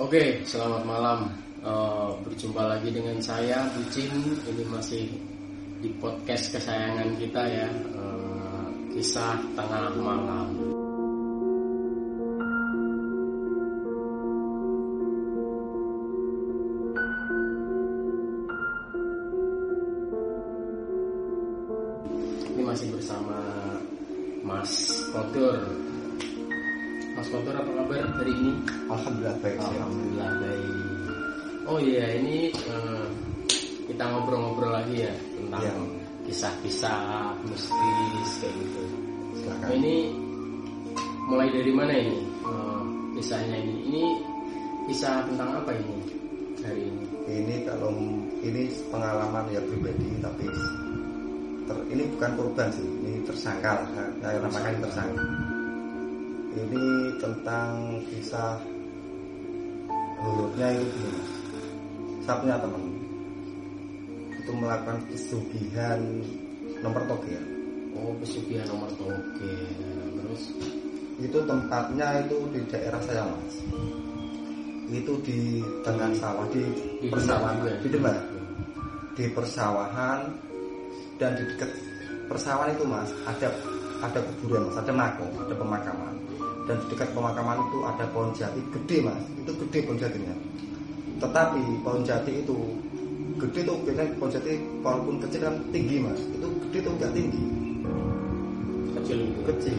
Oke, selamat malam. Uh, berjumpa lagi dengan saya Bucin. Ini masih di podcast kesayangan kita ya, uh, kisah tengah malam. Ya tentang Iya. kisah-kisah mistis kayak gitu. Silakan. Nah, ini mulai dari mana ini eh, kisahnya ini? Ini kisah tentang apa ini hari ini? Ini kalau ini pengalaman ya pribadi tapi ter- ini bukan korban sih, ini tersangka. lah. Saya namakan ini tersangka. Ini tentang kisah menurutnya itu gini. Mas. Saya punya teman itu melakukan pesugihan nomor togel. Oh pesugihan nomor toge. Terus Itu tempatnya itu di daerah saya mas. Itu di tengah sawah di, Di persawahan juga? di Demak. di persawahan dan di dekat persawahan itu mas ada ada kuburan mas ada makam ada pemakaman dan di dekat pemakaman itu ada pohon jati gede mas itu gede pohon jatinya tetapi pohon jati itu gede tuh biasanya jati walaupun kecil kan tinggi mas. Itu gede tuh nggak tinggi. Kecil. Kecil.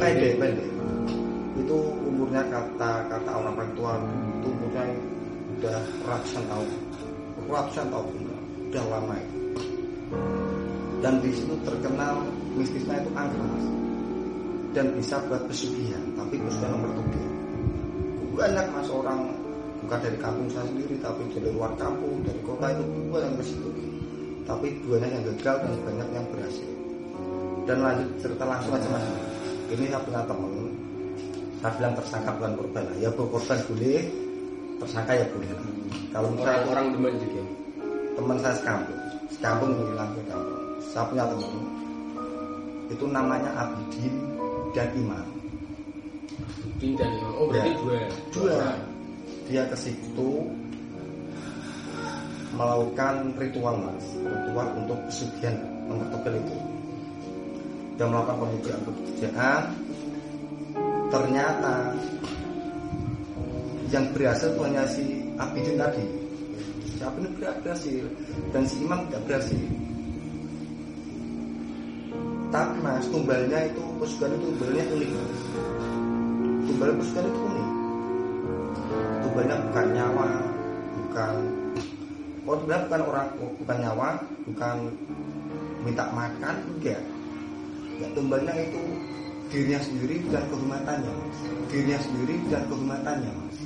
Pendek pendek. Itu umurnya kata kata orang orang tua itu umurnya udah ratusan tahun. Ratusan tahun udah, udah lama itu. Dan di situ terkenal mistisnya itu angker mas. Dan bisa buat pesugihan tapi pesugihan nomor tujuh banyak mas orang bukan dari kampung saya sendiri tapi dari luar kampung dari kota itu banyak yang ke situ. Tapi banyak yang gagal dan banyak yang berhasil. Dan lanjut cerita langsung aja mas. Ini saya punya temen saya bilang tersangka bukan korban. Ya korban boleh tersangka ya boleh. Kalau saya orang-orang demen juga. teman saya sekampung sekampung bilang ke kampung saya punya teman itu namanya Abidin dan Iman. Din dan Imam. Oh berarti Ya. dua. dua dia ke situ melakukan ritual mas. Ritual untuk pesugihan nomor togel itu. Dia melakukan pemujaan pemujaan. Ternyata yang berhasil tuh hanya si Abidin tadi. Si Abidin berhasil dan si Imam tidak berhasil. Tapi mas tumbalnya itu pesugihan itu tumbalnya unik tumbal pesugihan itu unik tumbalnya bukan nyawa bukan oh tumbalnya bukan orang bukan nyawa bukan minta makan enggak. Ya tumbalnya itu dirinya sendiri dan kehormatannya. Mas dirinya sendiri dan kehormatannya mas.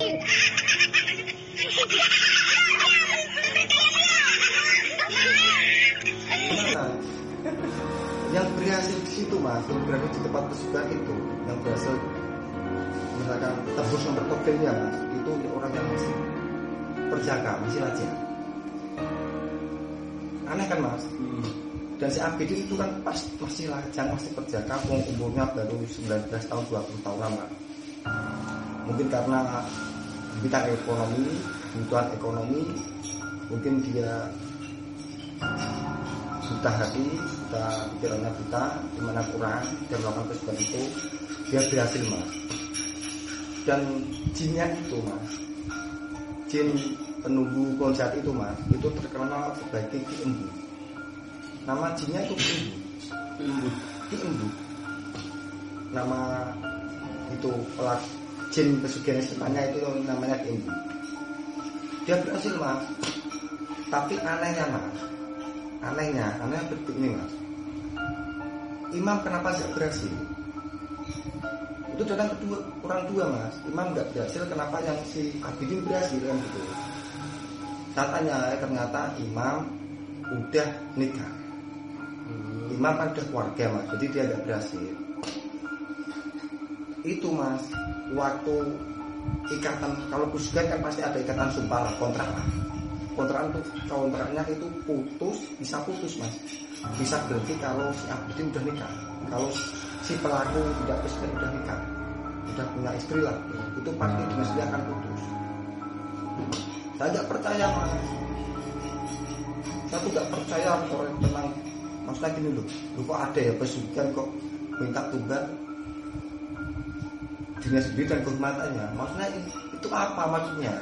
Yang berhasil di situ mas yang pesugihan itu yang berhasil misalkan tebus nomor togelnya mas. Itu orang yang masih terjaga masih rajin aneh kan mas? Hmm. dan si Abidin itu kan pas masih lajang masih terjaga umurnya baru 19 tahun 20 tahun lah mungkin karena bidang ekonomi kebutuhan ekonomi mungkin dia buta hati buta pikirannya buta di mana kurang dan melakukan kesukaan itu dia berhasil mas. Dan jinnya itu mas. Jin penunggu konsep itu mas itu terkenal sebagai Ki Embu. Nama jinnya itu Ki Embu. Imbu. Ki Embu. Nama itu pelak jin pesugihan setannya itu namanya Ki Embu. Dia berhasil mas. Tapi anehnya mas. Anehnya anehnya begini mas imam kenapa nggak berhasil? Itu datang kedua orang dua mas. Imam nggak berhasil kenapa yang si Abidin berhasil kan gitu. Saya tanya eh, ternyata imam udah nikah. Hmm. imam kan udah keluarga mas jadi dia nggak berhasil. Itu mas waktu ikatan kalau pesugihan kan pasti ada ikatan sumpah lah kontrak lah. Kontrak itu kontraknya itu putus bisa putus mas bisa berhenti kalau si Abidin udah nikah. Kalau si pelaku tidak bisa udah nikah. Udah punya istri lah. Itu pasti dinasti akan putus. Saya nggak percaya mas. Saya nggak percaya orang tentang maksudnya gini loh lu kok ada ya pesugihan kok minta tunggal? Dirinya sendiri dan kehormatannya maksudnya itu apa maksudnya?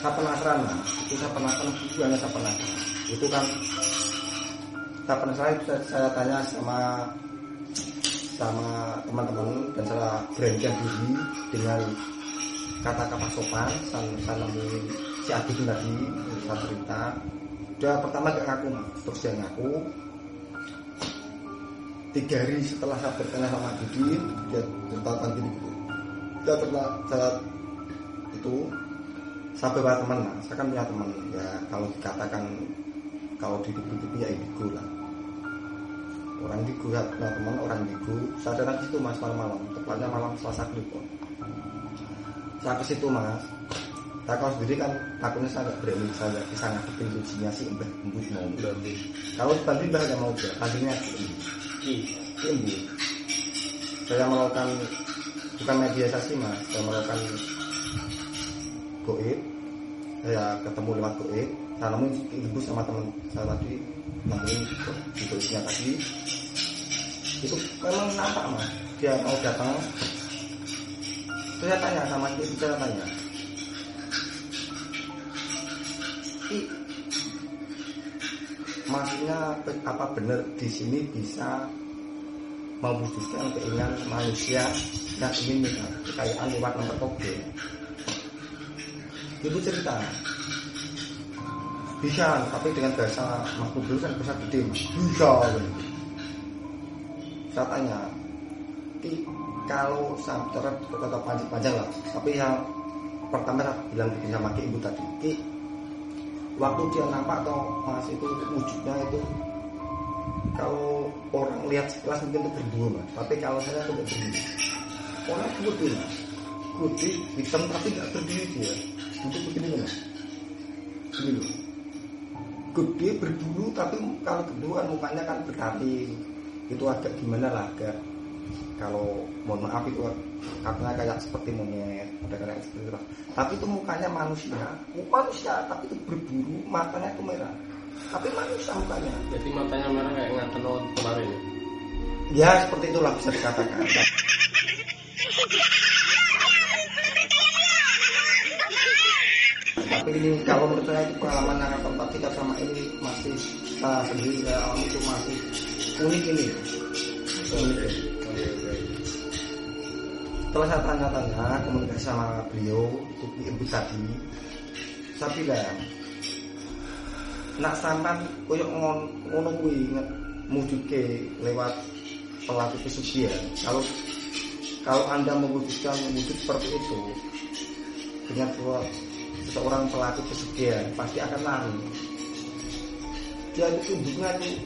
Saya penasaran mas. Itu saya penasaran tujuannya saya penasaran itu kan penasaran saya, saya tanya sama sama teman-teman dan saya beranikan diri dengan kata-kata sopan saya, nemuin si Adi itu tadi saya cerita dia pertama gak ngaku terus dia ngaku. Tiga hari setelah saya bertanya sama Didi dia ceritakan gini gitu dia cerita saya itu saya bawa teman saya kan punya teman. Ya kalau dikatakan kalau di hidup ya indigo lah. Orang di punya teman orang indigo. Saya datang ke situ mas malam-malam. Tepatnya malam selasa kliwon. Saya ke situ mas. Saya kalau sendiri kan takutnya saya nggak berani saya nggak bisa ngadepin kuncinya si mbah embus mau. Kalau bantu mbah nggak mau dia panggilnya si embus saya melakukan bukan mediasi mas. Saya melakukan goib saya ketemu lewat goib saya nemuin ibu sama teman saya tadi. Nemuin di goibnya tadi. Itu memang nampak mas. Dia mau datang. Saya tanya sama dia saya tanya. I, maksudnya apa benar di sini bisa mewujudkan keinginan manusia yang ingin kekayaan lewat nomor toge ibu cerita. Bisa tapi dengan bahasa makhluk dulu kan bahasa gede bisa saya tanya kalau cara tetap panjang-panjang lah? Tapi yang pertama saya bilang begini sama ibu tadi. Ki, waktu dia nampak atau mas itu wujudnya itu kalau orang lihat sekelas mungkin itu berdua mas. Tapi kalau saya itu berdiri orang putih mas? Putih hitam tapi nggak berdiri dia itu begini mas. Ini loh gede berbulu tapi kalau kedua mukanya kan bertati itu agak gimana lah agak kalau mohon maaf itu katanya kayak seperti monyet ada kayak seperti itu tapi itu mukanya manusia manusia tapi itu berbulu matanya itu merah. Tapi manusia mukanya. Jadi matanya merah kayak ngaten kemarin. Ya seperti itulah bisa dikatakan ini kalau menurut saya itu pengalaman yang tempat kita sama ini masih uh, sendiri saya alami itu masih unik ini. Unik setelah saya tanya-tanya komunikasi sama beliau ibu tadi saya bilang nak sampan koyok ngono kuwi mujudke lewat pelaku pesugihan kalau kalau anda mewujudkan wujud seperti itu dengan seseorang pelaku pesugihan pasti akan lari. Dia itu tunjuknya itu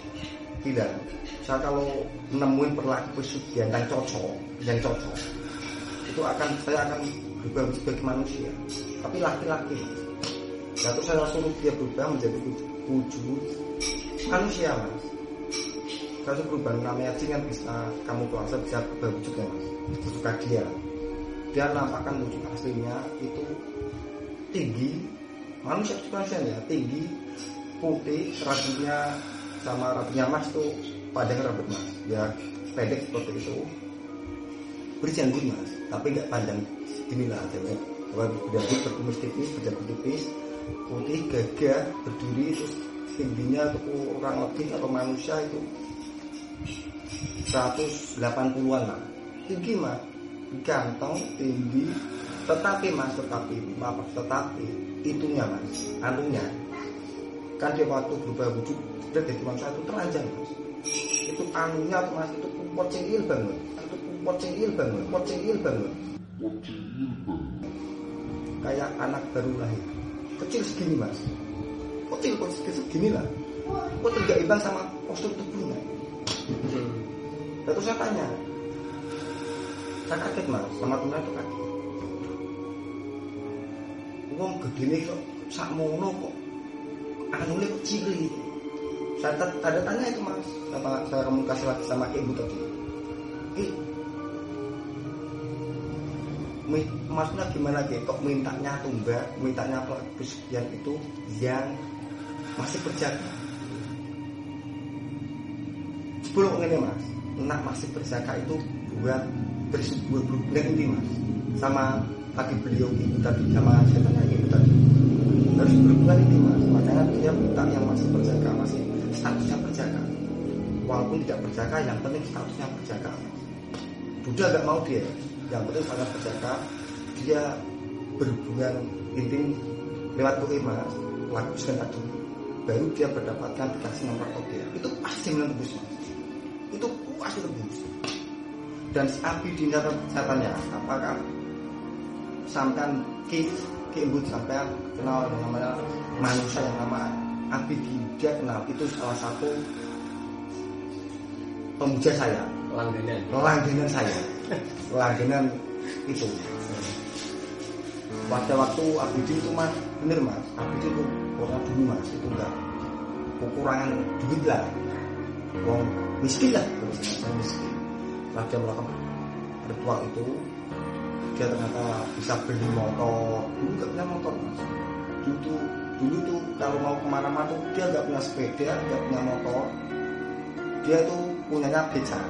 bilang saya kalau nemuin pelaku pesugihan yang cocok yang cocok itu akan saya akan berubah sebagai manusia. Tapi laki-laki lalu saya suruh dia berubah menjadi wujud manusia mas. Kalau berubah namanya jin kan bisa kamu kuasa bisa berubah wujud ya mas. Sesuka dia dia nampakkan wujud aslinya itu tinggi manusia manusia ya tinggi putih rambutnya sama rambutnya mas tuh panjang rambut mas. Ya pendek seperti itu. Berjanggut mas tapi nggak panjang. Gini lah kalau berjanggut berkumis tipis berjanggut tipis putih gagah berdiri terus tingginya tuh kurang lebih atau manusia itu 180-an lah. Tinggi mas. Ganteng tinggi tetapi mas tetapi apa tetapi itunya mas anunya kan dia waktu berubah wujud jadi manusia itu telanjang mas. Itu anunya mas itu kuat cengil banget itu kuat cengil banget kuat cengil banget. Kayak anak baru lahir. Kecil segini mas. Kecil kok segini lah. Kok tidak imbang sama postur tubuhnya? Lalu saya tanya saya kaget mas sama teman itu kaget uang gede nih kok sak mono kok. Anu kok cilik saya ada tanya itu mas. Sama saya komunikasi lagi sama ibu tadi. Ki, maksudnya gimana Ki? kok mintanya tunggal mintanya pesugihan itu yang masih berjaga sebelum ini mas. Nak masih berjaga itu buat bersebuah berhubungan ini mas. Sama tadi beliau ibu tadi sama saya tanya harus berhubungan ini mas. Makanya dia minta yang masih berjaga masih statusnya berjaga. Walaupun tidak berjaga yang penting statusnya berjaga. Buddha gak mau dia. Yang penting sangat berjaga. Dia berhubungan intim lewat doa mas. Lakukan tadi. Baru dia mendapatkan dikasih nomor OTR itu pasti menembus mas. Itu pasti menembus dan api di saya tanya apakah sampai ki ibu sampai kenal namanya manusia yang nama api dia kenal itu salah satu pemuja saya. Langganan. Langganan saya. Langganan itu. Pada waktu Abidi itu mas bener mas. Abidi itu orang dulu mas. Itu enggak. Kekurangan duit lah. Wong miskin lah. Miskin. Setelah dia melakukan ritual itu dia ternyata bisa beli motor. Dulu nggak punya motor mas. Dulu tuh dulu tuh kalau mau ke mana-mana tuh dia nggak punya sepeda nggak punya motor. Dia tuh punyanya beca.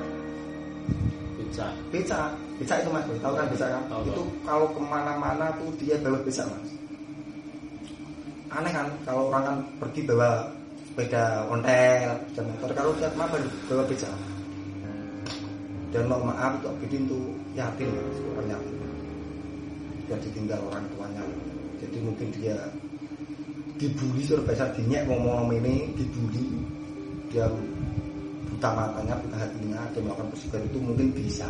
Beca. Beca. Beca itu mas. Tahu kan beca kan? Tahu, itu kalau ke mana-mana tuh dia bawa beca mas. Aneh kan kalau orang kan pergi bawa sepeda ontel dan motor. Kalau dia ke mana bawa beca. Dan mau maaf tuh Abidin tuh yatim mas. Orang yatim dia ditinggal orang tuanya. Jadi mungkin dia dibully suruh besar dinyek ngomong ini dibully. Dia buta matanya buta hatinya dia melakukan pesugihan itu mungkin bisa.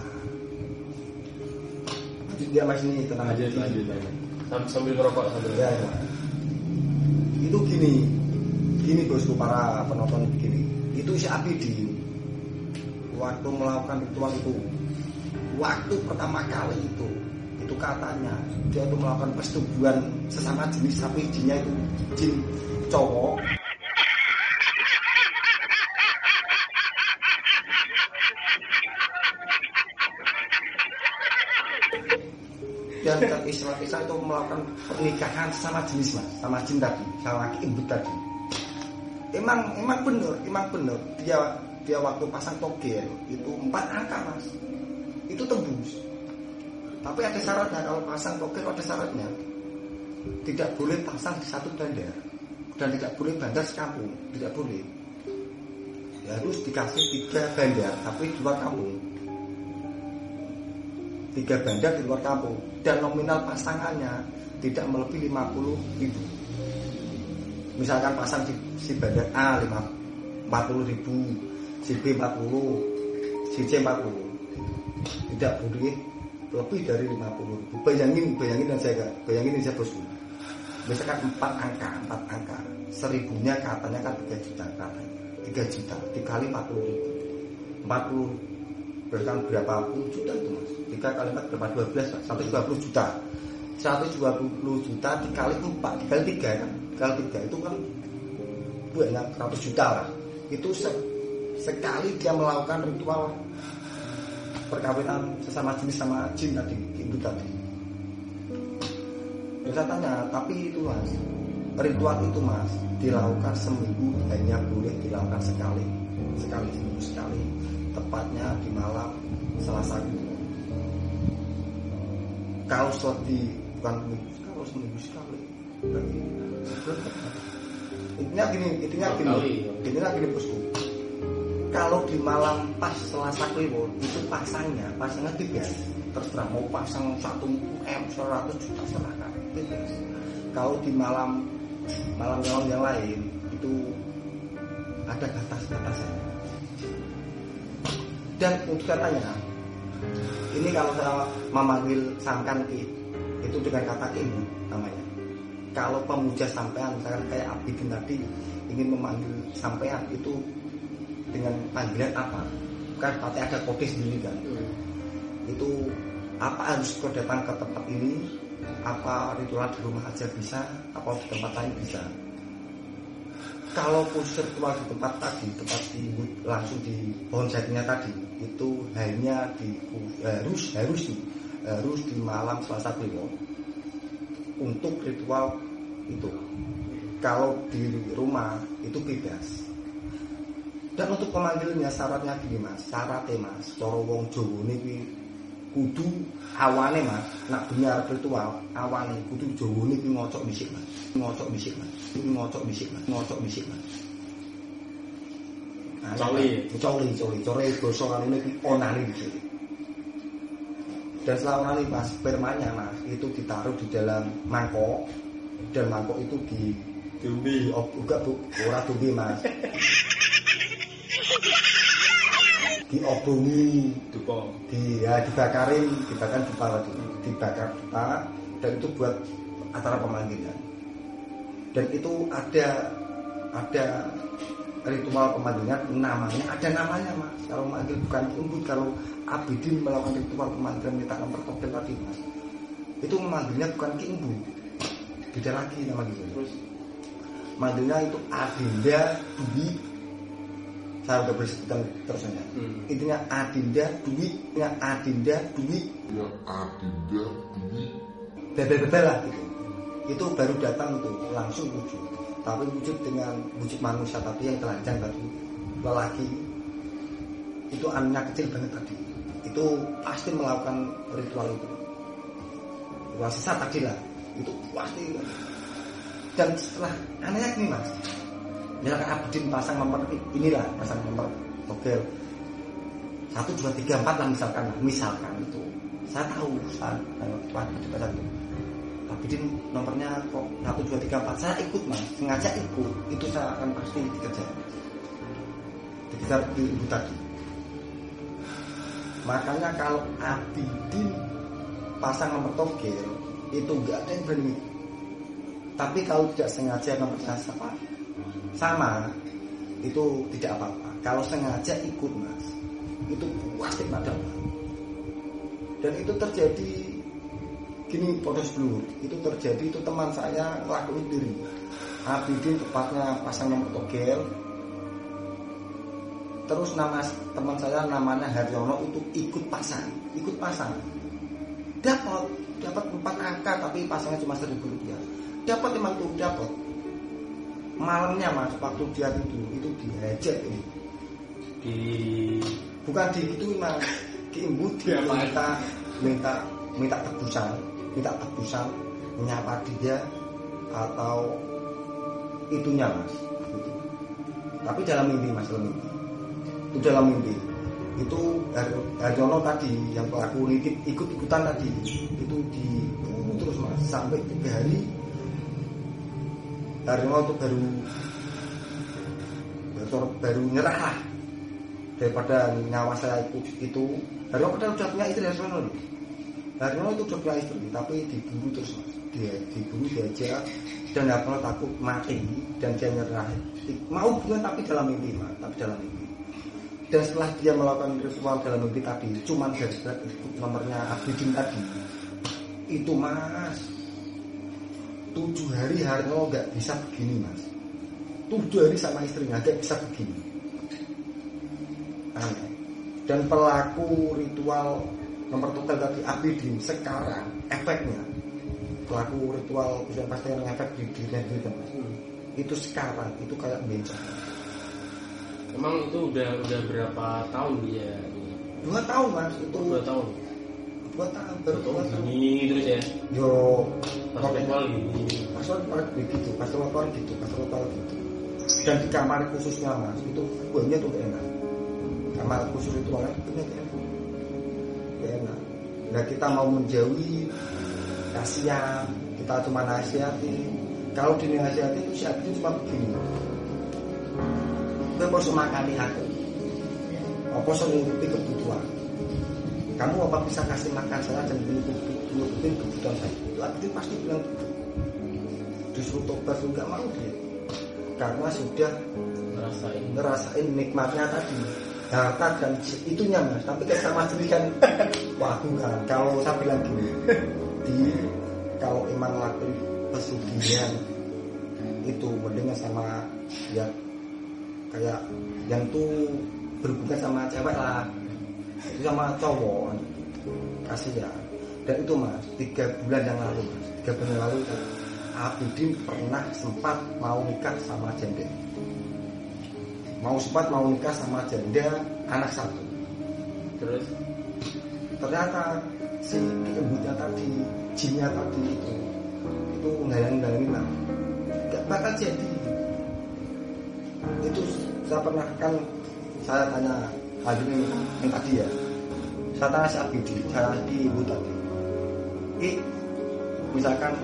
Jadi dia masih ini tenang aja. lanjut sambil, sambil ngerokok sambil ya, ya. itu gini. Gini bosku para penonton begini. Itu si api di waktu melakukan ritual itu. Waktu pertama kali itu itu katanya. Dia itu melakukan persetubuhan sesama jenis sapi jinnya itu jin cowok. Dan Islam Islam itu melakukan pernikahan sama jenis mas. Sama jin tadi sama laki ibu tadi. Emang emang benar emang benar. Dia dia waktu pasang togel itu empat angka mas. Itu tembus tapi ada syaratnya kalau pasang togel ada syaratnya. Tidak boleh pasang di satu bandar. Dan tidak boleh bandar sekampung. Tidak boleh. Ya, harus dikasih tiga bandar tapi di luar kampung. Tiga bandar di luar kampung. Dan nominal pasangannya tidak melebihi 50 ribu. Misalkan pasang di si bandar A 5, 40 ribu. Si B 40 si C 40 tidak boleh lebih dari 50 ribu. Bayangin bayangin dan saya bayangin ini saya bosku. Misalkan 4 angka 4 angka. Seribunya katanya kan 3 juta katanya. 3 juta dikali 40 ribu. 40 berarti kan berapa puluh juta itu mas? 3 kali 4 berapa 12 sampai 20 juta. 120 juta dikali 4 dikali 3 kan? Dikali 3 itu kan banyak 100 juta lah itu se sekali dia melakukan ritual perkawinan sesama jenis sama jin tadi ibu tadi. Ya, saya tanya tapi itu mas ritual itu mas dilakukan seminggu hanya boleh dilakukan sekali sekali seminggu sekali tepatnya di malam selasa kalau di bukan kalau seminggu sekali intinya gini intinya gini intinya gini bosku kalau di malam pas selasa kliwon itu pasangnya pasangnya tiga terserah mau pasang satu m seratus juta serahkan kalau di malam malam malam yang lain itu ada batas-batasnya dan untuk katanya ini kalau saya memanggil sangkan ki itu dengan kata ibu namanya. Kalau pemuja sampean misalkan kayak Abidin tadi ingin memanggil sampean itu dengan panggilan apa? Kan pasti ada kode sendiri kan? Hmm. itu apa harus kau datang ke tempat ini? Apa ritual di rumah aja bisa? Apa di tempat lain bisa? Kalau khusus ritual di tempat tadi tempat di langsung di pohon jatinya tadi itu hanya di harus harus di harus di malam Selasa Kliwon untuk ritual itu. Kalau di rumah itu bebas dan untuk pemanggilnya syaratnya gini mas? Syaratnya mas coro wong jowo ini kudu awane mas. Nak benar ritual awane. Kudu jowo ini ngocok bisik mas. Ngocok bisik mas. Ngocok bisik mas. Ngocok bisik mas. Coli. coli coli. Coli gosong ini onani bisik. Dan setelah onani mas spermanya mas itu ditaruh di dalam mangkok. Dan mangkok itu di Dumbi. Oh, buka bu, ora dumbi mas. Diobongi, Dupa. di ya dibakarin, dibakar dupa tadi, dibakar dupa dan itu buat acara pemanggilan. Dan itu ada ada ritual pemanggilan namanya ada namanya mas. Kalau manggil bukan umbut kalau Abidin melakukan ritual pemanggilan minta nomor topel tadi mas. Itu memanggilnya bukan Ki Imbu. Beda lagi nama gitu. Terus manggilnya itu Adinda Dwi saya udah bersebutkan terus aja Hmm. intinya Adinda Dwi ya Adinda Dwi. Ya adinda duit bebel-bebel lah gitu. Itu baru datang itu langsung wujud. Tapi wujud dengan wujud manusia tapi yang telanjang tadi. Lelaki. Itu anaknya kecil banget tadi. Itu pasti melakukan ritual itu. Ritual sesat tadi lah. Itu pasti. Dan setelah anehnya gini mas misalkan Abidin pasang nomor inilah pasang nomor togel satu dua tiga empat lah misalkan misalkan itu. Saya tahu saat di pasang itu. Abidin nomornya kok satu dua tiga empat. Saya ikut mas. Sengaja ikut. Itu saya akan pasti dikejar. Dikejar di ibu tadi. Makanya kalau Abidin pasang nomor togel itu enggak ada yang berani. Tapi kalau tidak sengaja nomornya sama sama itu tidak apa-apa. Kalau sengaja ikut mas itu pasti padam. Dan itu terjadi gini podos blur itu terjadi itu teman saya ngelakuin diri Abidin tepatnya pasang nomor togel. Terus nama teman saya namanya Haryono itu ikut pasang ikut pasang. Dapat dapat empat angka tapi pasangnya cuma seribu rupiah. Dapat emang tuh dapat malamnya mas waktu dia tidur itu dihajar ini. Di bukan di itu mas. Kimbu dia minta minta minta tebusan minta tebusan menyapa dia atau itunya mas. Gitu. tapi dalam mimpi mas dalam mimpi. Itu dalam mimpi. Itu Har- Haryono tadi yang pelaku nitip ikut ikutan tadi itu di terus mas sampai tiga hari Haryono itu baru baru, baru nyerah lah. Daripada nyawa saya ikut itu Haryono padahal udah punya istri Haryono loh. Haryono itu udah punya istri tapi diburu terus dia diburu diajar dan Haryono takut mati dan dia nyerah. Mau bukan tapi dalam mimpi mas tapi dalam mimpi. Dan setelah dia melakukan ritual dalam mimpi tadi cuman ikut nomornya Abidin tadi. Itu mas tujuh hari Harno nggak bisa begini mas. Tujuh hari sama istrinya nggak bisa begini. Aneh dan pelaku ritual nomor tunggal tadi Abidin sekarang efeknya pelaku ritual bisa pasti yang efek di dirinya gitu mas. Itu sekarang itu kayak bencong emang itu udah udah berapa tahun dia dua tahun mas itu. Dua tahun? Dua tahun dua baru dua tahun tahun. gini terus ya? Yo gini pas rotor begitu rotor gitu pas rotor gitu dan di kamar khususnya mas itu buahnya tuh enak. Kamar khusus itu kan punya enak. Enak. Nah kita mau menjauhi kasihan. Kita cuma nasihati. Kalau dinasihati itu si Abdi cuma begini gue mau semakani aku apa nuruti kebutuhan? Kamu apa bisa kasih makan saya dan nurutin kebutuhan saya itu Abdi pasti bilang gitu disuruh tobat juga mau dia. Karena sudah ngerasain. ngerasain nikmatnya tadi harta dan itunya mas. Tapi kayak sama sendiri kan. Wah bukan kalau saya bilang gini di kalau emang ngelakuin pesugihan itu mendingan sama ya kayak yang tuh berhubungan sama cewek lah. Itu sama cowok. Kasih ya dan itu mas. Tiga bulan yang lalu tiga bulan yang lalu Abidin pernah sempat mau nikah sama janda. Mau sempat mau nikah sama janda anak satu. Terus? Ternyata si ibunya tadi jinnya tadi itu itu ngayang-ngayangin lah gak bakal jadi. Itu saya pernah kan saya tanya lagi yang, tadi ya. Saya tanya si Abidin saya di ibu tadi i misalkan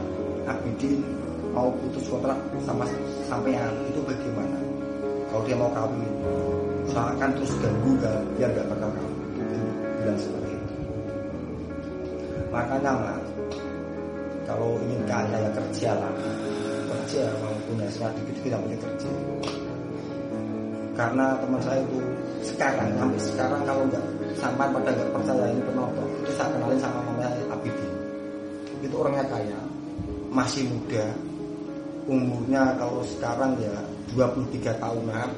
Abidin mau putus kontrak sama sampean itu bagaimana? Kalau dia mau kawin saya akan terus ganggu gak biar gak bakal kawin bilang seperti itu makanya mas kalau ingin kaya ya kerja lah. Kerja mau punya serat dikit-dikit yang punya kerja. Karena teman saya itu sekarang sampai sekarang kalau nggak sampai pada nggak percaya ini penonton itu saya kenalin sama orangnya kaya masih muda umurnya kalau sekarang ya 23 tahunan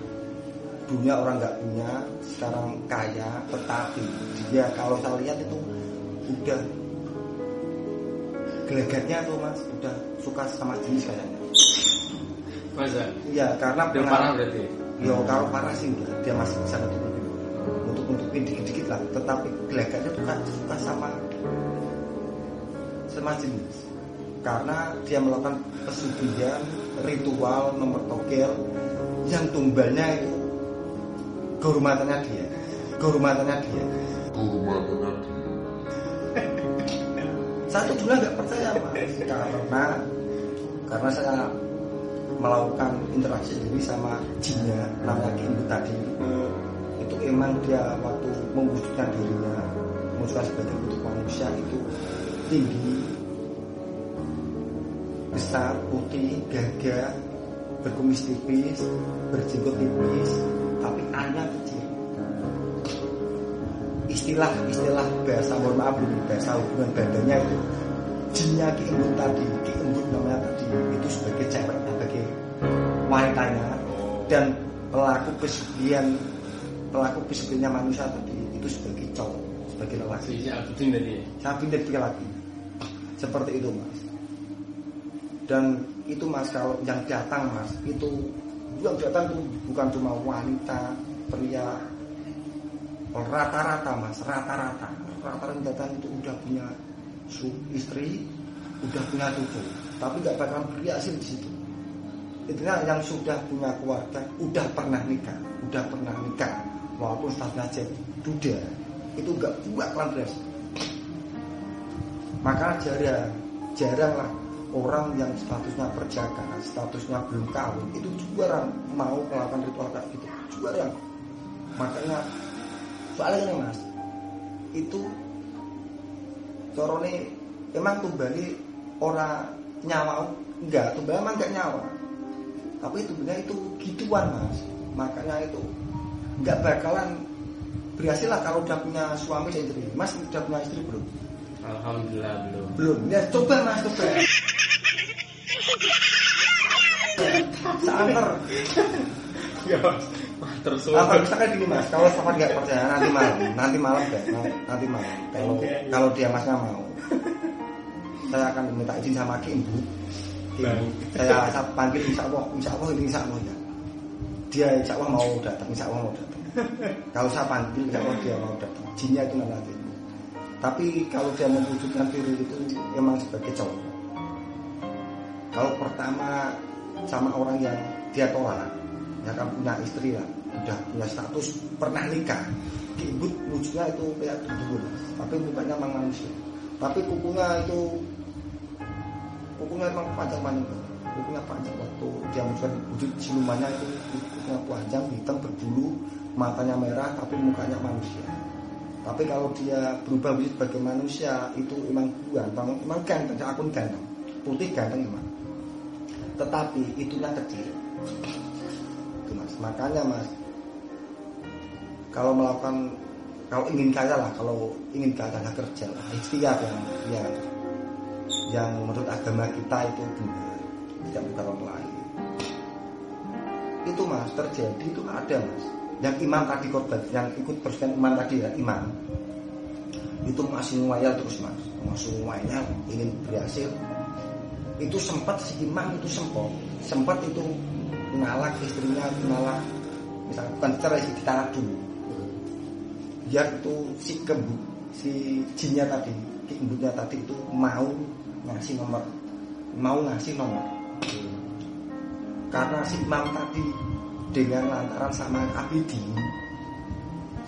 dunia orang nggak punya sekarang kaya tetapi dia kalau saya lihat itu udah gelagatnya tuh mas udah suka sama jenis kayaknya. Masa ya? Karena udah parah berarti? Ya kalau parah sih enggak dia masih bisa nutup untuk nutupin dikit-dikit lah tetapi gelagatnya tuh kan suka sama jenis karena dia melakukan pesugihan ritual nomor togel yang tumbalnya itu kehormatannya dia kehormatannya dia. Kehormatannya dia. Tuh dulu nggak percaya mas karena karena saya melakukan interaksi sendiri sama jinnya namanya Kimbu tadi. Itu emang dia waktu mewujudkan dirinya mewujudkan sebagai bentuk manusia itu tinggi. Besar putih gagah berkumis tipis berjenggot tipis tapi anaknya kecil. Istilah istilah bahasa mohon maaf ini bahasa hubungan badannya itu. Jinnya Ki Embun tadi Ki Embun namanya tadi itu sebagai cewek sebagai wanitanya. Dan pelaku pesugihan pelaku pesugihannya manusia tadi itu sebagai cowok sebagai lelaki. Si Abidin tadi tiga lagi seperti itu mas. Dan itu mas kalau yang datang mas itu yang datang itu bukan cuma wanita pria. Rata-rata mas rata-rata. Rata-rata yang datang itu udah punya istri udah punya cucu. Tapi nggak bakal berhasil di situ. Intinya yang sudah punya keluarga udah pernah nikah udah pernah nikah. Walaupun statusnya jadi duda itu nggak buat lantas maka jarang jarang lah orang yang statusnya perjaka statusnya belum kawin itu jarang mau melakukan ritual kayak gitu jarang makanya soalnya ini mas itu corone emang tumbali ora nyawa enggak tumbali emang enggak nyawa. Tapi tumbalinya itu gituan mas. Makanya itu enggak bakalan berhasil lah kalau udah punya suami dan istri. Mas udah punya istri belum Alhamdulillah belum. Belum. Ya coba mas coba. Seantar ya terus apa misalkan gini mas. Kalau sama nggak percaya nanti malam. Nanti malam deh nanti malam. Kalau kalau dia masnya mau. Saya akan minta izin sama Ki Ibu Ibu saya, saya panggil Insya Allah. Insya Allah ini Insya Allah ya dia Insya Allah mau datang. Insya Allah mau datang. Kalau saya panggil Insya Allah dia mau datang. Jinnya itu nanti tapi kalau dia mewujudkan diri itu memang sebagai cowok. Kalau pertama sama orang yang dia tolak ya kan punya istri lah udah punya status pernah nikah. Ibu wujudnya itu kayak dulu tapi mukanya memang manusia. Tapi kukunya itu kukunya memang panjang-panjang kukunya panjang waktu dia wujud wujud silumannya itu kukunya panjang hitam berbulu matanya merah tapi mukanya manusia tapi kalau dia berubah wujud sebagai manusia itu memang ganteng memang ganteng akun ganteng. Putih ganteng memang tetapi itunya kecil. Itu mas. Makanya mas kalau melakukan kalau ingin kaya lah kalau ingin kaya lah kerja lah. Ikhtiar yang yang yang menurut agama kita itu benar. Tidak bukan orang lain. Itu mas terjadi itu ada mas yang imam tadi korban yang ikut bersihkan imam tadi ya imam itu masih ngwayal terus mas. Masih ngwayal ingin berhasil. Itu sempat si imam itu sempat sempat itu nalak istrinya nalak misalnya bukan cerai sih ditalak dulu biar itu si kembu si jinnya tadi kembutnya tadi itu mau ngasih nomor mau ngasih nomor. Karena si imam tadi dengan lantaran sama Abidin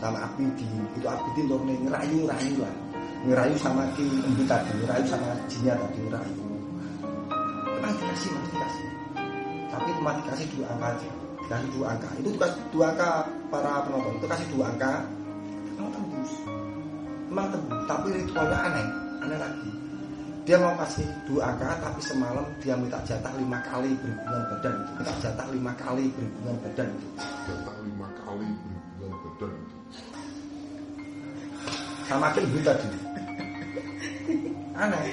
sama Abidin itu Abidin tuh ngerayu ngerayu lah. Ngerayu sama ki tadi ngerayu sama jinnya tadi ngerayu. Emang dikasih mas dikasih. Tapi cuma dikasih dua angka aja. Dikasih dua angka. Itu dikasih dua angka para penonton. Itu kasih dua angka. Emang tembus. Emang tembus. Tapi ritualnya aneh. Aneh lagi dia mau kasih dua angka tapi semalam dia minta jatah lima kali berhubungan badan itu minta jatah lima kali berhubungan badan itu Jatah lima kali berhubungan badan itu. sama ibu tadi aneh.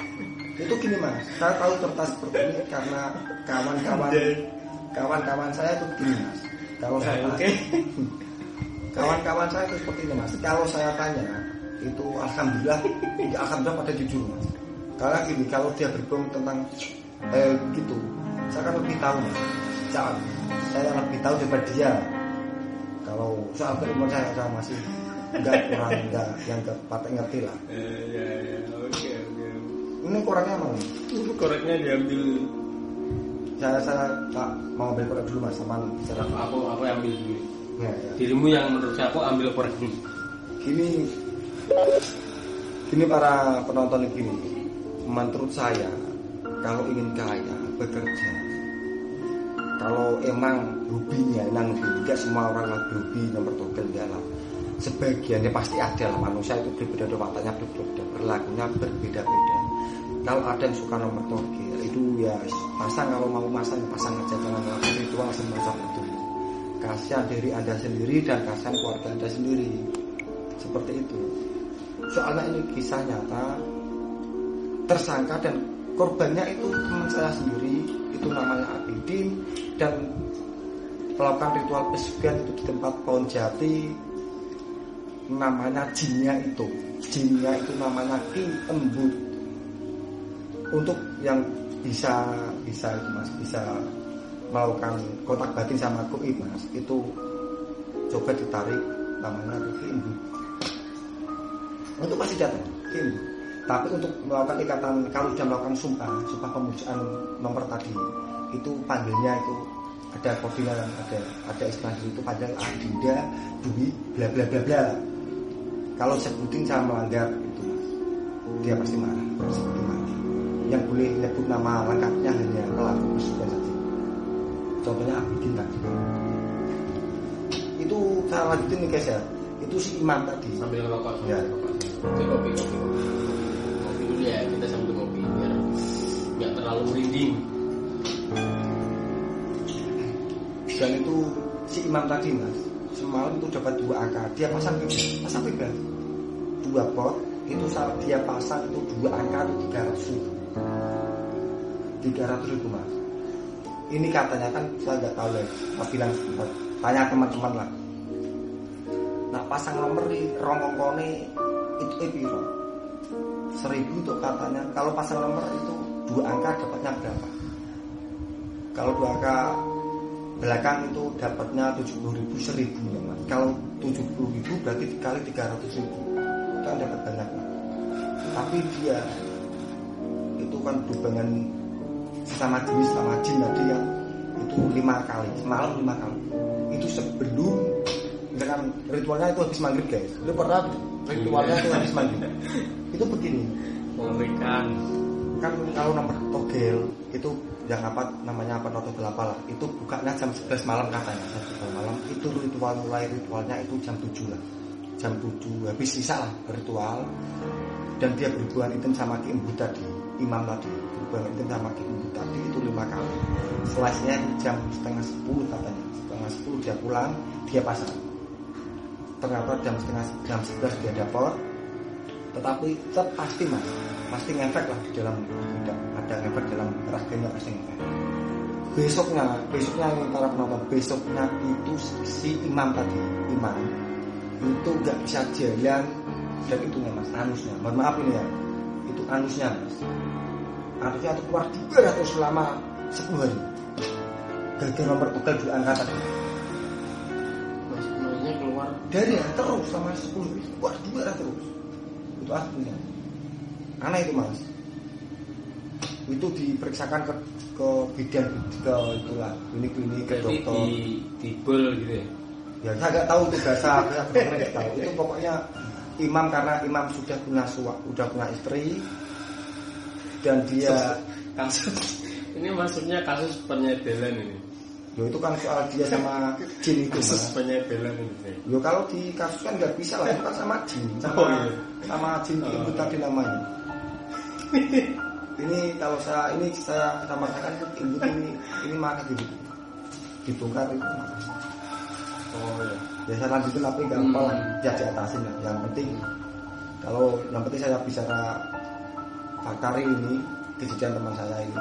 Itu gini mas. Saya tahu kertas seperti ini karena kawan-kawan kawan-kawan saya itu begini mas. Kalau saya Oke. kawan-kawan saya itu seperti ini mas. Kalau saya tanya itu alhamdulillah ya alhamdulillah pada jujur mas karena gini kalau dia berbohong tentang eh gitu saya kan lebih tahu saya, saya lebih tahu daripada dia. Kalau soal keilmuan saya saya masih enggak kurang enggak yang patah ngerti lah. Eh, ya ya oke oke ini kurangnya mau koreknya diambil. Saya saya tak mau ambil korek dulu mas sama bicara aku aku yang ambil dulu. Ya, ya. dirimu yang menurut saya aku ambil korek dulu gini gini para penonton gini menurut saya kalau ingin kaya bekerja. Kalau emang hobinya hobi tidak semua orang lah hobi nomor togel dalam sebagiannya pasti ada lah manusia itu berbeda wataknya berbeda berlakunya berbeda-beda. Kalau ada yang suka nomor togel itu ya pasang kalau mau pasang ya pasang aja jangan melakukan ritual semacam itu kasihan diri anda sendiri dan kasihan keluarga anda sendiri. Seperti itu. Soalnya ini kisah nyata tersangka dan korbannya itu teman saya sendiri itu namanya Abidin dan melakukan ritual pesugihan itu di tempat pohon jati namanya jinnya itu. Jinnya itu namanya Ki Embut. Untuk yang bisa bisa mas bisa melakukan kontak batin sama Kui mas itu coba ditarik namanya Ki Embut. Untuk masih datang Ki Embut tapi untuk melakukan ikatan kalau sudah melakukan sumpah sumpah pemujaan nomor tadi itu panggilnya itu ada koordinat ada ada istilah itu panggil Adinda Dwi bla bla bla bla. Kalau sebutin saya melanggar itu mas dia pasti marah sebutin mati. Yang boleh nyebut nama lengkapnya hanya pelaku pesugihan saja. Contohnya Abidin tadi. Itu saya lanjutin nih guys ya. Itu si imam tadi. Sambil ngerokok Ya. kopi kopi ya kita sambil kopi biar nggak terlalu merinding. Dan itu si imam tadi mas semalam itu dapat dua angka dia pasang pasang tiga dua pot itu saat dia pasang itu dua angka itu tiga ratus ribu. Tiga ratus ribu mas. Ini katanya kan saya nggak tahu ya saya bilang tanya teman-teman lah. Nah pasang nomor di rongkongkone itu eh piro seribu itu katanya kalau pasang nomor itu dua angka dapatnya berapa? Kalau dua angka belakang itu dapatnya 70 ribu seribu ya mas kalau 70 ribu berarti dikali 300 ribu. Itu kan dapat banyak mas tapi dia itu kan hubungan sama jenis sama jin tadi yang itu lima kali semalam lima kali. Itu sebelum dengan ritualnya itu habis maghrib guys. Lu pernah ritualnya itu habis maghrib itu begini. Mengerikan kan kalau nomor togel itu yang apa namanya apa noto apa lah itu bukanya jam 11 malam katanya. Jam 11 malam itu ritual mulai ritualnya itu jam 7 lah. Jam 7 habis sisa lah ritual. Dan dia berhubungan intim sama Ki Embu tadi imam tadi. Berhubungan intim sama Ki Embu tadi itu lima kali. Setelahnya jam setengah 10 katanya. Setengah 10 dia pulang dia pasang. Ternyata jam setengah jam 11 dia dapat tetapi tetap pasti mas. Pasti ngefek lah di dalam tidak ada ngefek dalam raganya pasti ngefek. Besoknya besoknya para penonton besoknya itu si imam tadi. Imam. Itu nggak bisa jalan dan itunya mas. Anusnya. Mohon maaf ini ya. Itu anusnya mas. Anusnya itu keluar di atau selama 10 hari. Gagal nomor tunggal di angka tadi. Mas- maksudnya keluar dari ya terus sama 10 hari. Keluar di terus itu aslinya aneh itu mas. Itu diperiksakan ke ke bidan ke itulah klinik klinik ke dokter. di di bel gitu ya? Ya saya nggak tahu tuh bahasa tahu. Itu pokoknya imam karena imam sudah punya suami sudah punya istri dan dia kasus ini maksudnya kasus penyedelan ini yo itu kan soal dia sama jin itu kasus ini Bang. yo kalau di kasus kan nggak bisa lah itu kan sama jin. Sama Oh, iya. sama jin Oh. itu tadi namanya. Ini kalau saya ini saya saya kan ibu ini ini maka gitu? Dibongkar itu oh ya ya saya lanjutin tapi nggak apa lah. Hmm. ya diatasin lah. Yang penting kalau yang penting saya bicara Bakari ini kejadian teman saya ini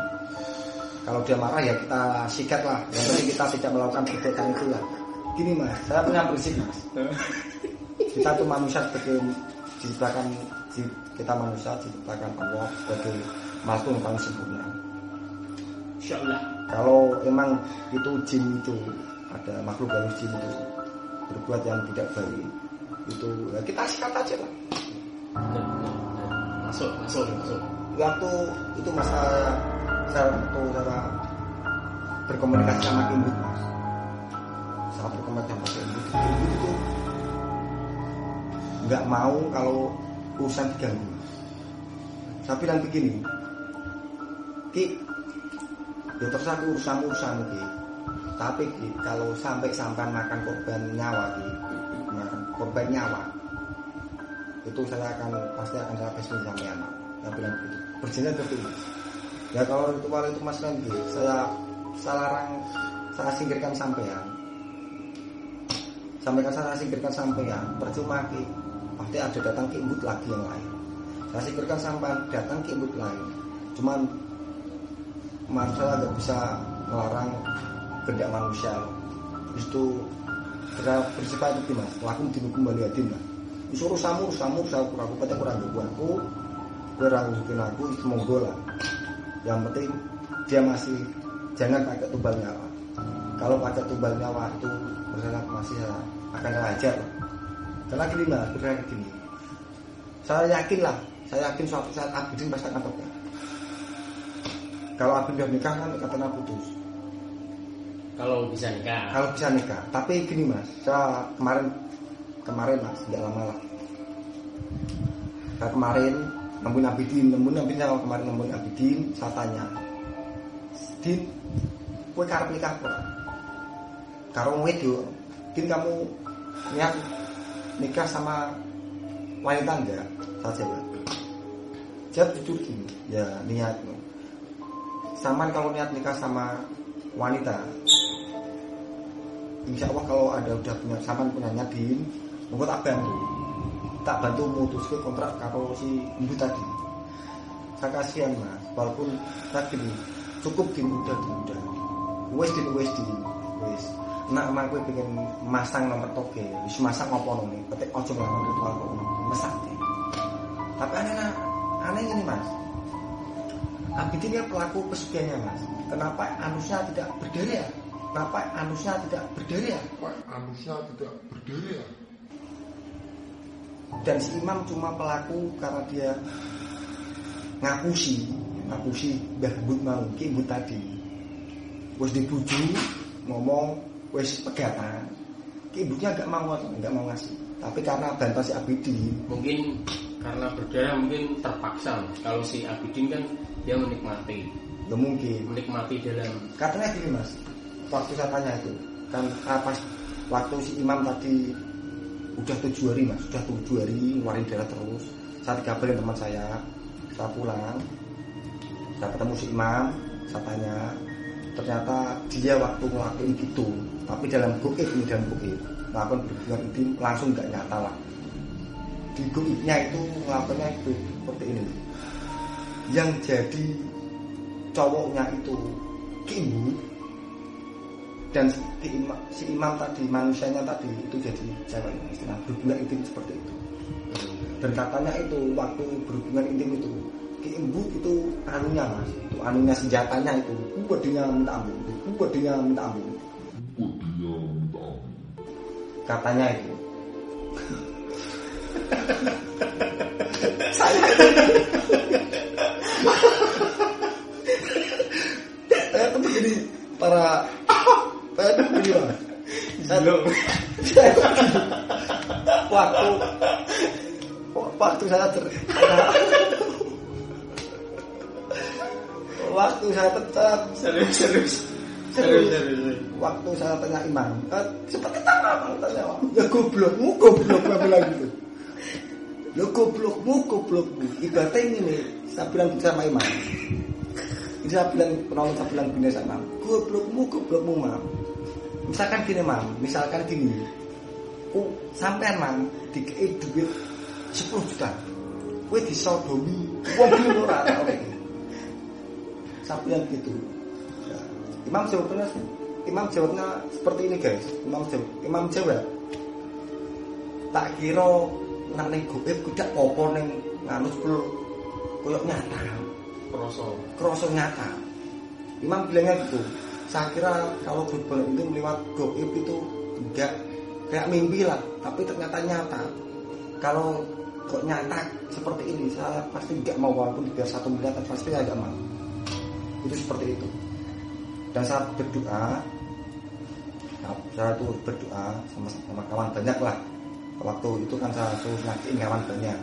kalau dia marah ya kita sikat lah. Yang penting kita tidak melakukan perbuatan itu lah gini mas. Saya punya prinsip mas. Kita tuh manusia sebagai diciptakan di- kita manusia diciptakan Allah sebagai makhluk yang paling sempurna. Insya Allah kalau emang itu jin itu ada makhluk halus jin itu berbuat yang tidak baik itu ya kita sikat aja lah. Masuk masuk masuk waktu itu masa saya waktu saya berkomunikasi sama ibu. Mas saya berkomunikasi sama ibu. Ibu itu nggak mau kalau urusan diganggu. Saya bilang begini ki ya terserah ki urusan urusan ki. Tapi ki kalau sampai sampai makan korban nyawa ki korban nyawa itu saya akan pasti akan saya kasih sampean saya bilang begitu berjalan seperti itu ya kalau ritual itu mas kan gitu saya saya larang saya singkirkan sampean sampaikan saya singkirkan sampean percuma ki pasti ada datang ke imbut lagi yang lain saya singkirkan sampean datang ke imbut lain cuman man saya nggak bisa melarang kehendak manusia itu kira bersifat itu mas lakum dinukum bali adin lah disuruh samu samu saya kurang aku pada kurang aku gue rangukin aku monggo lah. Yang penting dia masih jangan pakai tubal nyawa. Kalau pakai tubal nyawa itu bersalah masih saya akan saya ajar lah. karena gini mas berarti gini. Saya yakin lah saya yakin suatu saat Abidin pasti akan tobat kalau Abidin udah nikah kan katanya putus. Kalau bisa nikah. Kalau bisa nikah. Tapi gini mas saya kemarin kemarin mas nggak lama lah. Saya kemarin nemuin Abidin nemuin Abidin saya kemarin nemuin Abidin saya tanya Din kue karep nikah kok karo wedo Din kamu niat nikah sama wanita enggak saya jawab. Jawab jujur gini ya niat. Saman kalau niat nikah sama wanita Insya Allah kalau ada udah punya saman punya nyadin, monggo tak bantu, tak bantu mutus ke kontrak kalau si ibu tadi. Saya kasihan mas, walaupun tadi cukup din udah din udah, wes din wes. Nak emang gue pengen masang nomor toge, wis masang apa nih, petik ojo ngelawan ritual kok mesak deh. Tapi aneh lah, aneh ini mas. Abidin ya pelaku pesugihannya mas. Kenapa anusnya tidak berdiri ya? Kenapa anusnya tidak berdiri ya? Pak manusia tidak berdiri ya Dan si imam cuma pelaku karena dia ngapusi, ngapusi Mbah Bud mau, Ki Bud tadi. Wes dibuju, ngomong, wes pegatan. Ki Budnya gak mau, gak mau ngasih. Tapi karena bantuan si Abidin, mungkin karena berdarah mungkin terpaksa kalau si Abidin kan dia menikmati ya mungkin. menikmati dalam Katanya gini mas, waktu saya tanya itu, kan apa waktu si imam tadi udah tujuh hari mas, sudah tujuh hari ngeluarin darah terus. Saya dikabarin teman saya, saya pulang, saya ketemu si imam, saya tanya, ternyata dia waktu ngelakuin gitu, tapi dalam goib ini dalam goib, melakukan berhubungan intim langsung nggak nyata lah. Di goibnya itu ngelakuinnya itu seperti ini. Yang jadi cowoknya itu kimbu dan si imam, si imam tadi manusianya tadi itu jadi cewek. Istilah berhubungan intim seperti itu. Dan katanya itu waktu berhubungan intim itu Ki Embu itu anunya mas. Itu anunya senjatanya itu. Kubedinya minta ampun kubedinya minta ampun. Kok dia minta ampun? katanya itu. Saya begini para tuh begini. waktu. Waktu saya ter waktu saya ter serius serius. Serius. waktu saya tanya imam eh, seperti tanah Bang, tanya ya goblokmu goblok saya bilang gitu ya goblokmu goblokmu. Ibaratnya ini saya bilang sama imam ini saya bilang penolong saya bilang gini sama. Goblokmu goblokmu mam misalkan gini mam misalkan gini. Oh sampean mam dikei duit 10 juta. Kowe disodomi. Wong bingung ora tau kayak gitu. gitu. Ya, Imam jawabnya Imam jawabnya seperti ini guys. Imam jawab Imam jawab tak kira nang ning goib kudak apa ning nganu sepuluh. Koyok nyata. Kroso. Kroso nyata. Imam bilangnya gitu saya kira kalau berbulan itu lewat goib itu enggak kayak mimpi lah. Tapi ternyata nyata. Kalau kok nyata seperti ini saya pasti enggak mau walaupun biar satu miliar pasti agak mau. Itu seperti itu. Dan saya berdoa nah, saya tuh berdoa sama, sama kawan banyak lah. Waktu itu kan saya suruh ngajiin kawan banyak.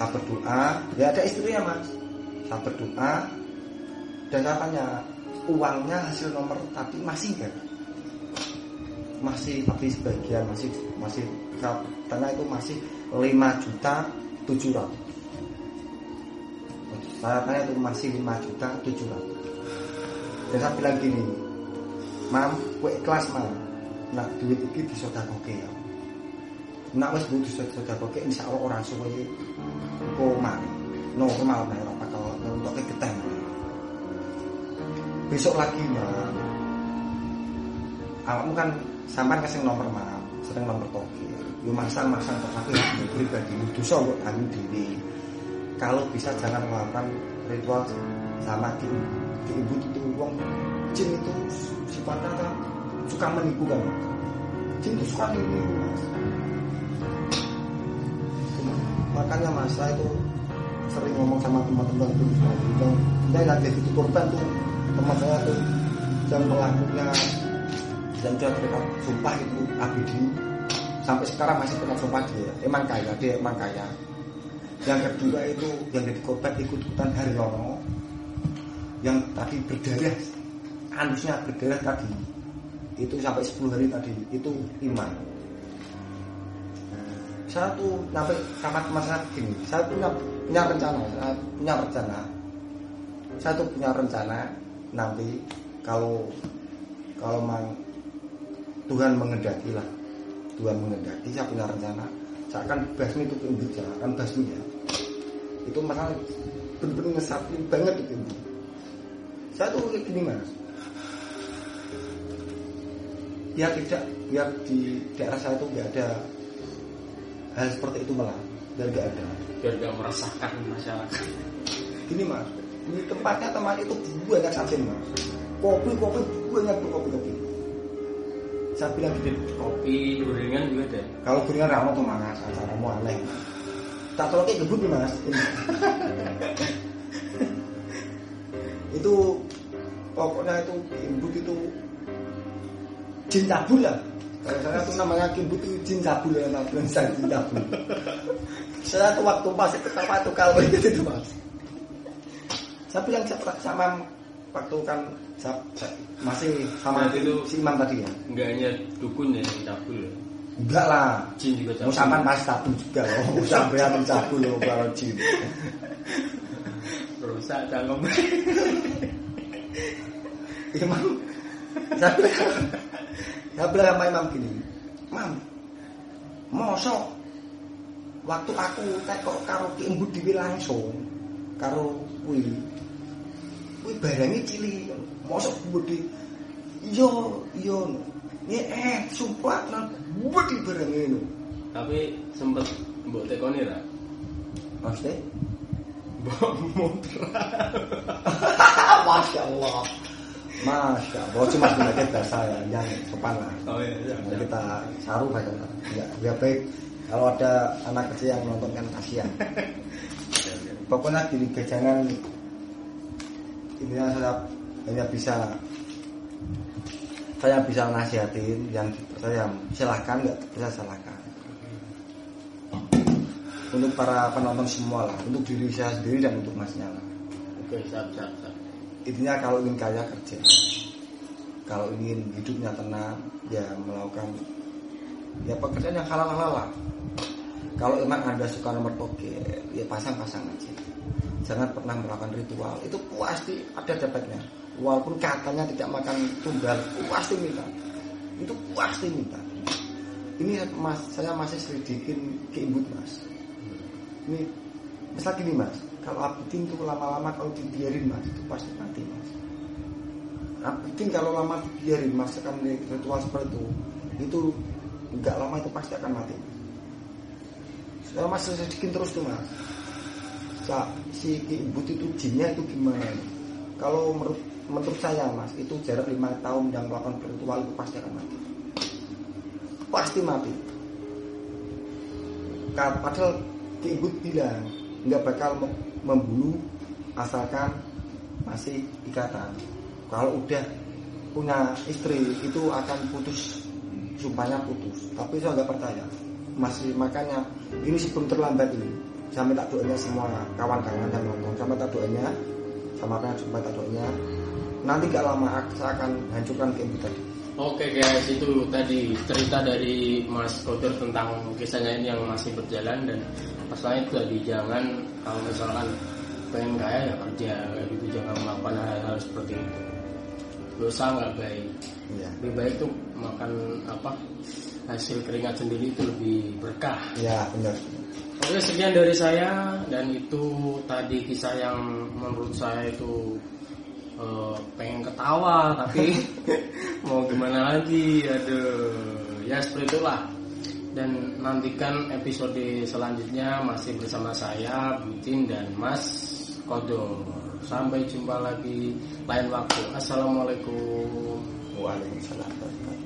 Saya berdoa ya ada istrinya mas. Saya berdoa dan saya tanya uangnya hasil nomor tadi masih enggak masih tapi sebagian masih masih tanya itu masih 5 juta 700 saya itu masih 5 juta 700 dan saya bilang gini mam kue kelas mam. Nak duit ini disodakoke ya. Nak wis bu disodakoke insya Allah orang suwe kok mari normal nih apa kalau untuk keteng besok lagi mam awakmu kan sampai kasih nomor mam sering nomor toki yo masang masang tapi aku pribadi dosa kok anu dewi kalau bisa jangan melakukan ritual sama di, di ibu itu uang jin itu sifatnya kan suka menipu kan jin itu suka menipu mas makanya mas saya itu sering ngomong sama teman-teman itu dia nggak jadi itu korban tuh teman saya tuh yang pelakunya yang dia terikat sumpah itu abidi sampai sekarang masih terikat sumpah dia. Emang kaya dia emang kaya. Yang kedua itu yang jadi korban ikut-ikutan Haryono yang tadi berdarah anusnya berdarah tadi. Itu sampai 10 hari tadi itu iman. Saya tuh sampai sama teman saya gini saya punya punya rencana saya punya rencana. Saya tuh punya rencana nanti kalau kalau mang Tuhan mengendaki lah. Tuhan mengendaki saya punya rencana. Saya akan basmi itu pinggir jalan akan basmi ya. Itu masalah benar-benar ngesapi banget itu saya tuh kayak gini mas. Biar tidak biar di daerah saya itu nggak ada hal seperti itu malah. Biar nggak ada. Biar gak meresahkan masyarakat. Gini mas ini tempatnya teman itu banyak saja mas. Kopi kopi banyak tuh kopi kopi. Saya bilang gini kopi gorengan juga ada? Kalau gorengan ramo tuh mas. Acaramu aneh. Tak tahu kayak gebut nih mas. Itu pokoknya itu kimbut itu jin cabul lah. Kalau saya tuh namanya kimbut itu jin cabul ya bukan saya jin cabul. Saya tuh waktu masih ketawa tuh kalau itu tuh mas saya bilang sama- waktu kan saya- masih sama Berarti itu- si imam tadi ya? nggak hanya dukun ya yang cabul ya? Enggak lah. Jin juga cabul. Mau sampai pas cabul juga loh. Yang cabul loh kalau jin. Rusak cangkem. Imam. Saya bilang saya bilang sama imam gini mam mosok waktu aku tekok karo ki langsung karo kuwi. Kuwi barangnya cili mosok di yo yo ya eh sumpah nang wedi bareng ini Tapi sempet mbok tekoni ra? maksudnya? Mbok muter. Masya Allah Masya Allah cuma sebenarnya bahasa yang sopan lah. Oh iya, iya. Nah, kita saru bahasa ya, ya baik. Kalau ada anak kecil yang nonton kan kasihan pokoknya gini guys, jangan intinya saya hanya bisa saya bisa nasihatin yang dipercaya silahkan nggak bisa silahkan. Untuk para penonton semua lah untuk diri saya sendiri dan untuk masnya lah. Oke, siap, siap, siap. intinya kalau ingin kaya kerja kalau ingin hidupnya tenang ya melakukan ya pekerjaan yang halal halal lah kalau emang anda suka nomor toge ya pasang-pasang aja. Jangan pernah melakukan ritual. Itu pasti ada dapatnya. Walaupun katanya tidak makan tunggal pasti minta. Itu pasti minta. Ini mas saya masih selidikin keimbut mas. Ini misal gini mas. Kalau abidin itu lama-lama kalau dibiarin mas itu pasti mati mas. Abidin kalau lama dibiarin mas akan ritual seperti itu itu nggak lama itu pasti akan mati saya masih selidikin terus Sa, si ibu itu jinnya itu gimana kalau menurut menurut saya mas itu jarak lima tahun yang melakukan ritual itu pasti akan mati pasti mati padahal Ki Ibu bilang nggak bakal mem- membunuh asalkan masih ikatan. Kalau udah punya istri itu akan putus, sumpahnya putus. Tapi saya nggak percaya. Masih makanya ini sebelum terlambat ini. Saya minta doanya semua kawan-kawan yang nonton. Saya minta doanya sama apa yang minta doanya. Nanti nggak lama saya akan hancurkan Ki Ibu tadi. Oke guys, itu tadi cerita dari Mas Kodur tentang kisahnya ini yang masih berjalan dan masalahnya itu tadi jangan kalau misalkan pengen kaya ya kerja gitu jangan melakukan hal-hal seperti itu dosa nggak baik Iya. lebih baik tuh makan apa hasil keringat sendiri itu lebih berkah. Ya benar. Oke sekian dari saya dan itu tadi kisah yang menurut saya itu eh, pengen ketawa tapi mau gimana lagi? Aduh ya seperti itulah. Dan nantikan episode selanjutnya masih bersama saya Butin dan Mas Kodor. Sampai jumpa lagi lain waktu. Assalamualaikum. Waalaikumsalam.